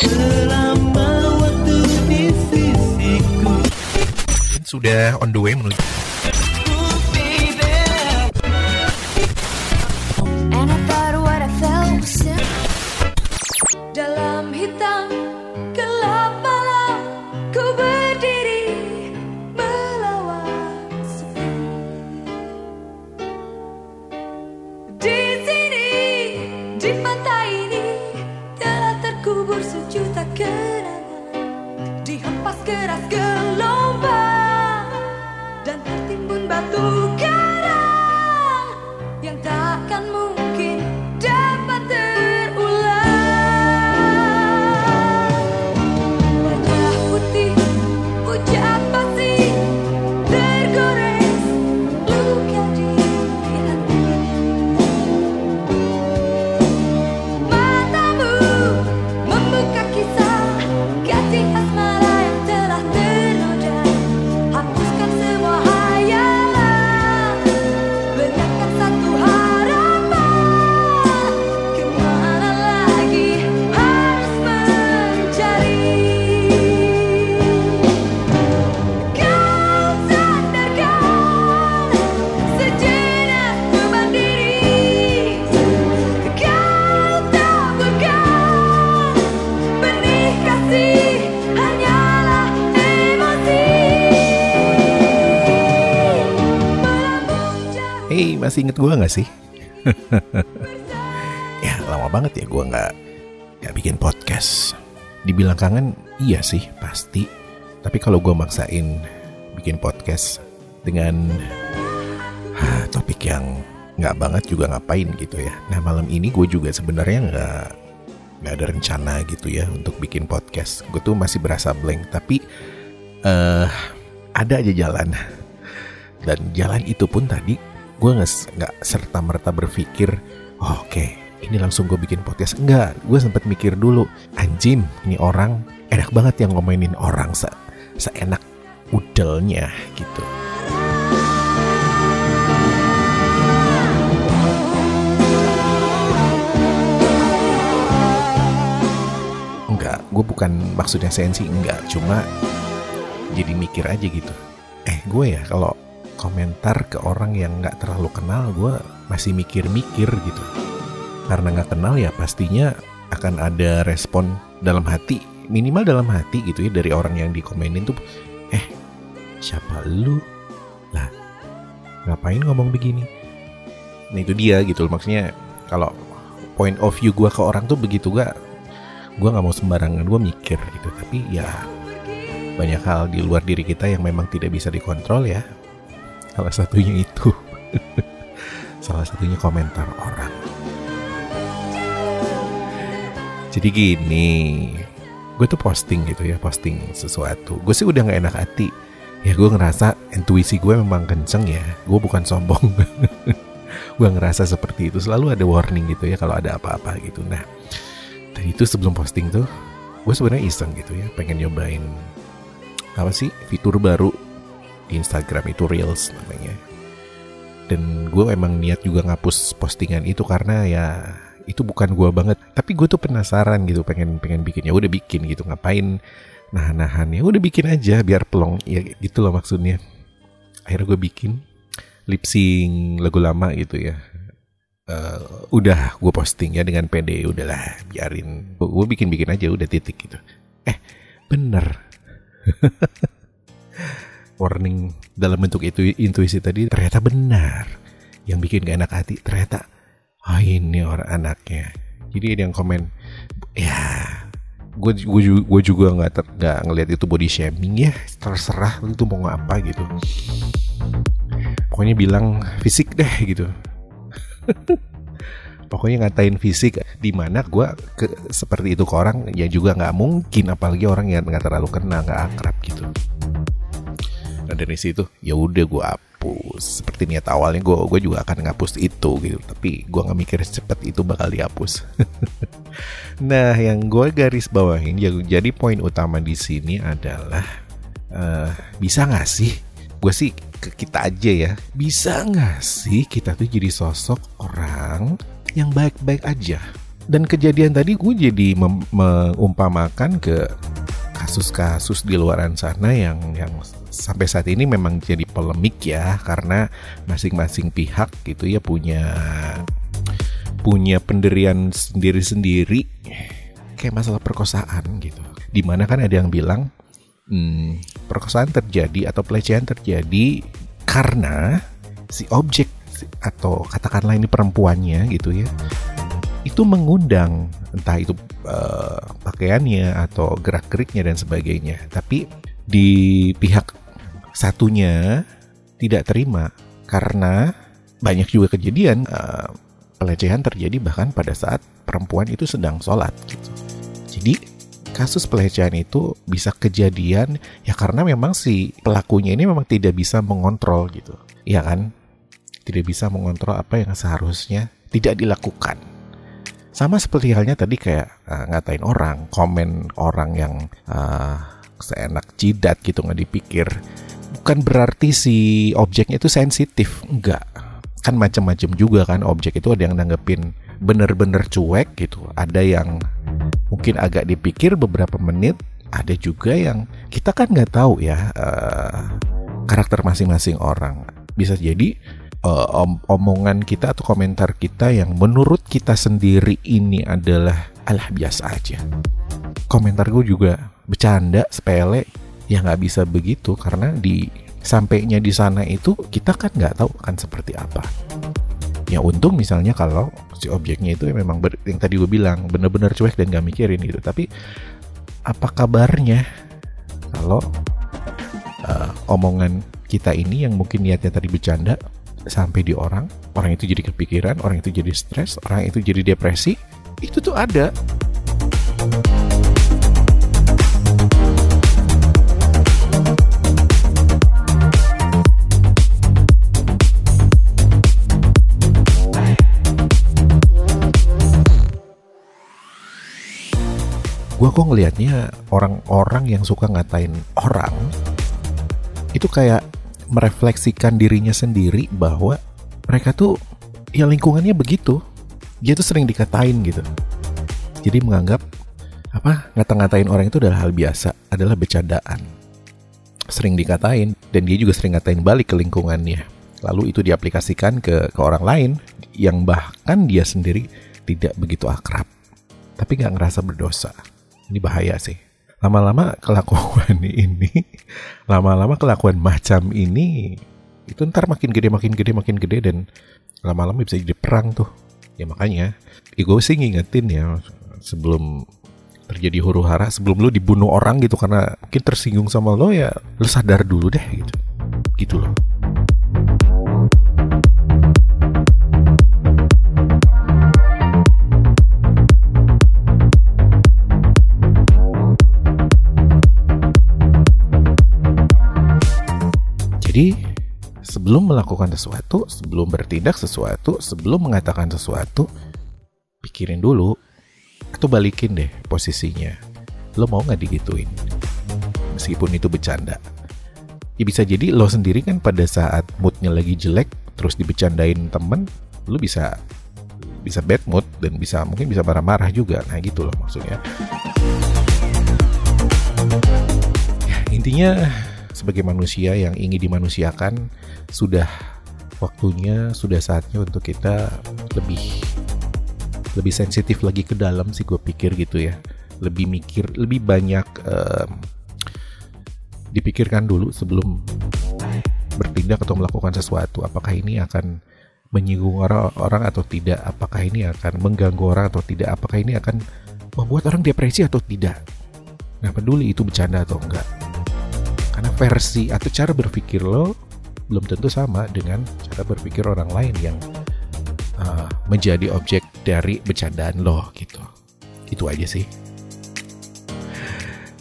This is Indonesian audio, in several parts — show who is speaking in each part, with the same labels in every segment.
Speaker 1: selama
Speaker 2: Sudah on the way menuju
Speaker 3: keras gelombang dan tertimbun batu
Speaker 2: masih inget gue gak sih? ya lama banget ya gue gak, nggak bikin podcast. Dibilang kangen iya sih pasti. Tapi kalau gue maksain bikin podcast dengan ah, topik yang nggak banget juga ngapain gitu ya. Nah malam ini gue juga sebenarnya nggak nggak ada rencana gitu ya untuk bikin podcast. Gue tuh masih berasa blank Tapi eh ada aja jalan. Dan jalan itu pun tadi gue nggak serta merta berpikir oh, oke ini langsung gue bikin podcast. Enggak gue sempat mikir dulu anjing ini orang enak banget yang ngomenin orang se seenak udelnya gitu. Enggak gue bukan maksudnya sensi enggak cuma jadi mikir aja gitu. Eh gue ya kalau komentar ke orang yang nggak terlalu kenal gue masih mikir-mikir gitu. Karena nggak kenal ya pastinya akan ada respon dalam hati minimal dalam hati gitu ya dari orang yang dikomenin tuh eh siapa lu? Lah ngapain ngomong begini? Nah itu dia gitu loh maksudnya kalau point of view gue ke orang tuh begitu gak gue nggak mau sembarangan gue mikir gitu. Tapi ya banyak hal di luar diri kita yang memang tidak bisa dikontrol ya salah satunya itu. Salah satunya komentar orang. Jadi gini gue tuh posting gitu ya posting sesuatu. Gue sih udah nggak enak hati. Ya gue ngerasa intuisi gue memang kenceng ya. Gue bukan sombong. Gue ngerasa seperti itu. Selalu ada warning gitu ya kalau ada apa-apa gitu. Nah tadi itu sebelum posting tuh gue sebenarnya iseng gitu ya. Pengen nyobain apa sih? Fitur baru di Instagram itu Reels namanya. Dan gue emang niat juga ngapus postingan itu karena ya itu bukan gue banget. Tapi gue tuh penasaran gitu pengen pengen bikin. Ya udah bikin gitu ngapain nahan-nahan? Ya udah bikin aja biar pelong ya gitu loh maksudnya. Akhirnya gue bikin lip sync lagu lama gitu ya. Eh, udah gue posting ya dengan pede. Udahlah biarin. Gue bikin bikin aja udah titik gitu. Eh bener warning dalam bentuk itu intuisi tadi ternyata benar. Yang bikin gak enak hati ternyata oh ini orang anaknya. Jadi ada yang komen ya gue juga nggak nggak ngelihat itu body shaming ya terserah lu tuh mau apa gitu. Pokoknya bilang fisik deh gitu. Pokoknya ngatain fisik di mana gue ke seperti itu ke orang ya juga nggak mungkin apalagi orang yang nggak terlalu kenal nggak akrab gitu nah dari situ ya udah gue hapus. Seperti niat awalnya gue gue juga akan ngapus itu gitu. Tapi gue nggak mikir cepet itu bakal dihapus. Nah yang gue garis bawahin jadi poin utama di sini adalah eh, bisa nggak sih gue sih ke kita aja ya bisa nggak sih kita tuh jadi sosok orang yang baik-baik aja? Dan kejadian tadi gue jadi mengumpamakan ke kasus-kasus di luaran sana yang yang sampai saat ini memang jadi polemik ya karena masing-masing pihak gitu ya punya punya pendirian sendiri-sendiri kayak masalah perkosaan gitu. Di mana kan ada yang bilang hmm, perkosaan terjadi atau pelecehan terjadi karena si objek atau katakanlah ini perempuannya gitu ya itu mengundang entah itu eh, pakaiannya atau gerak geriknya dan sebagainya tapi di pihak satunya tidak terima karena banyak juga kejadian eh, pelecehan terjadi bahkan pada saat perempuan itu sedang sholat gitu. Jadi kasus pelecehan itu bisa kejadian ya karena memang si pelakunya ini memang tidak bisa mengontrol gitu. Ya kan? Tidak bisa mengontrol apa yang seharusnya tidak dilakukan. Sama seperti halnya tadi kayak uh, ngatain orang, komen orang yang uh, seenak jidat gitu nggak dipikir. Bukan berarti si objeknya itu sensitif, enggak. Kan macam-macam juga kan objek itu ada yang nanggepin bener-bener cuek gitu, ada yang mungkin agak dipikir beberapa menit, ada juga yang kita kan nggak tahu ya uh, karakter masing-masing orang. Bisa jadi uh, om- omongan kita atau komentar kita yang menurut kita sendiri ini adalah alah biasa aja. Komentar gue juga bercanda, sepele, ya nggak bisa begitu karena di sampainya di sana itu kita kan nggak tahu akan seperti apa. Ya untung misalnya kalau si objeknya itu memang ber- yang tadi gue bilang bener-bener cuek dan gak mikirin gitu. Tapi apa kabarnya kalau uh, omongan kita ini yang mungkin niatnya tadi bercanda sampai di orang, orang itu jadi kepikiran, orang itu jadi stres, orang itu jadi depresi, itu tuh ada. Gua kok ngelihatnya orang-orang yang suka ngatain orang itu kayak merefleksikan dirinya sendiri bahwa mereka tuh ya lingkungannya begitu. Dia tuh sering dikatain gitu. Jadi menganggap apa ngata-ngatain orang itu adalah hal biasa, adalah bercandaan. Sering dikatain dan dia juga sering ngatain balik ke lingkungannya. Lalu itu diaplikasikan ke ke orang lain yang bahkan dia sendiri tidak begitu akrab. Tapi nggak ngerasa berdosa. Ini bahaya sih. Lama-lama kelakuan ini lama-lama kelakuan macam ini itu ntar makin gede makin gede makin gede dan lama-lama bisa jadi perang tuh. Ya makanya ya gue sih ngingetin ya sebelum terjadi huru hara sebelum lu dibunuh orang gitu karena mungkin tersinggung sama lo ya lu sadar dulu deh gitu. Gitu loh Jadi sebelum melakukan sesuatu, sebelum bertindak sesuatu, sebelum mengatakan sesuatu, pikirin dulu atau balikin deh posisinya. Lo mau nggak digituin? Meskipun itu bercanda. Ya bisa jadi lo sendiri kan pada saat moodnya lagi jelek, terus dibecandain temen, lo bisa bisa bad mood dan bisa mungkin bisa marah-marah juga. Nah gitu loh maksudnya. Ya, intinya sebagai manusia yang ingin dimanusiakan sudah waktunya sudah saatnya untuk kita lebih lebih sensitif lagi ke dalam sih gue pikir gitu ya. Lebih mikir lebih banyak em, dipikirkan dulu sebelum bertindak atau melakukan sesuatu. Apakah ini akan menyinggung orang, orang atau tidak? Apakah ini akan mengganggu orang atau tidak? Apakah ini akan membuat orang depresi atau tidak? Nah peduli itu bercanda atau enggak karena versi atau cara berpikir lo belum tentu sama dengan cara berpikir orang lain yang uh, menjadi objek dari bercandaan lo gitu. Itu aja sih.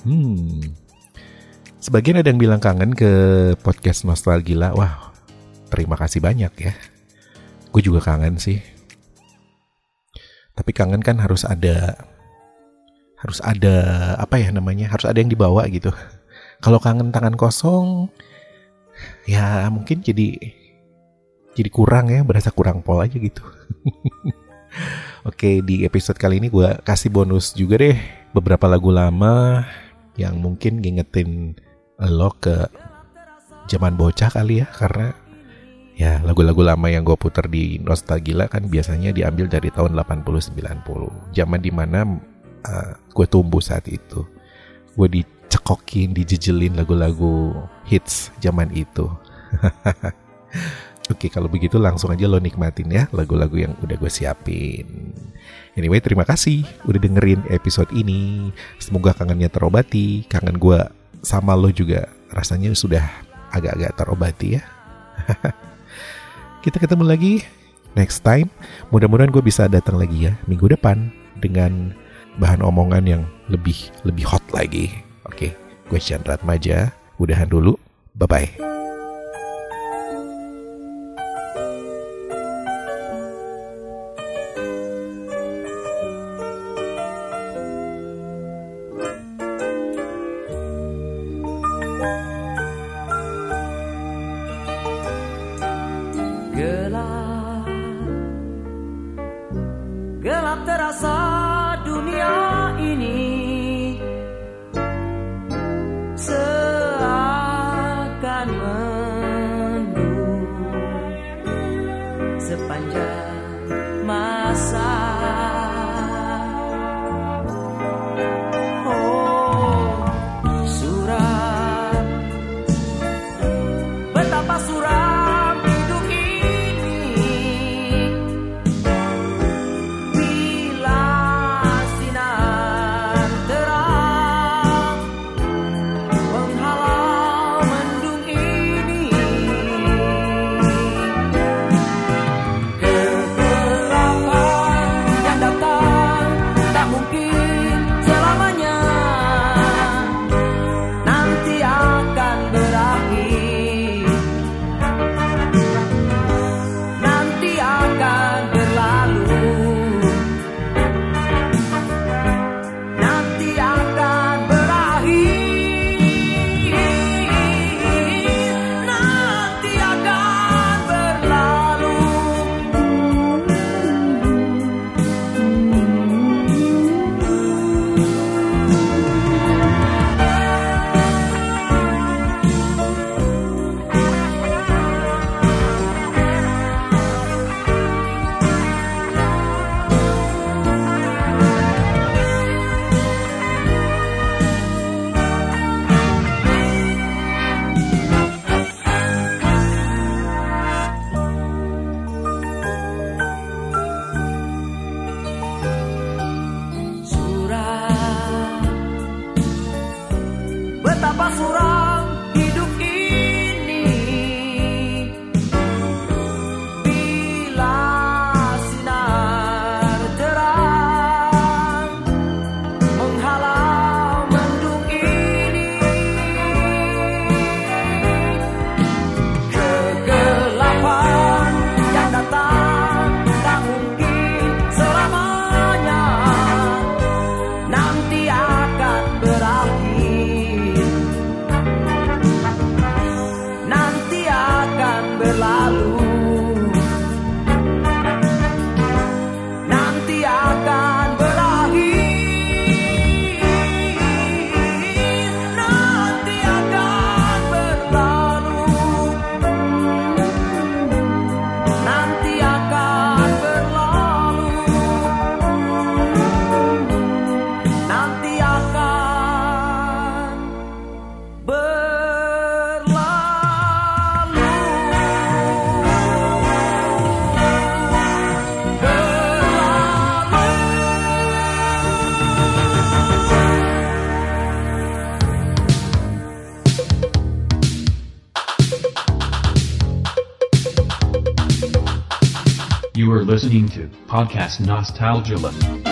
Speaker 2: Hmm. Sebagian ada yang bilang kangen ke podcast Nostalgila. Wah, terima kasih banyak ya. Gue juga kangen sih. Tapi kangen kan harus ada harus ada apa ya namanya? Harus ada yang dibawa gitu. Kalau kangen tangan kosong, ya mungkin jadi jadi kurang ya, berasa kurang pol aja gitu.
Speaker 4: Oke, di episode kali ini gue kasih bonus juga deh beberapa lagu lama yang mungkin ngingetin lo ke zaman bocah kali ya karena ya lagu-lagu lama yang gue puter di Nostalgila kan biasanya diambil dari tahun 80-90 zaman di mana uh, gue tumbuh saat itu gue dicekokin dijejelin lagu-lagu hits zaman itu. Oke kalau begitu langsung aja lo nikmatin ya lagu-lagu yang udah gue siapin. Anyway terima kasih udah dengerin episode ini. Semoga kangennya terobati. Kangen gue sama lo juga rasanya sudah agak-agak terobati ya. Kita ketemu lagi next time. Mudah-mudahan gue bisa datang lagi ya minggu depan Dengan bahan omongan yang lebih lebih hot lagi Oke gue Chandra Maja Udahan dulu. Bye-bye
Speaker 5: listening to Podcast Nostalgia.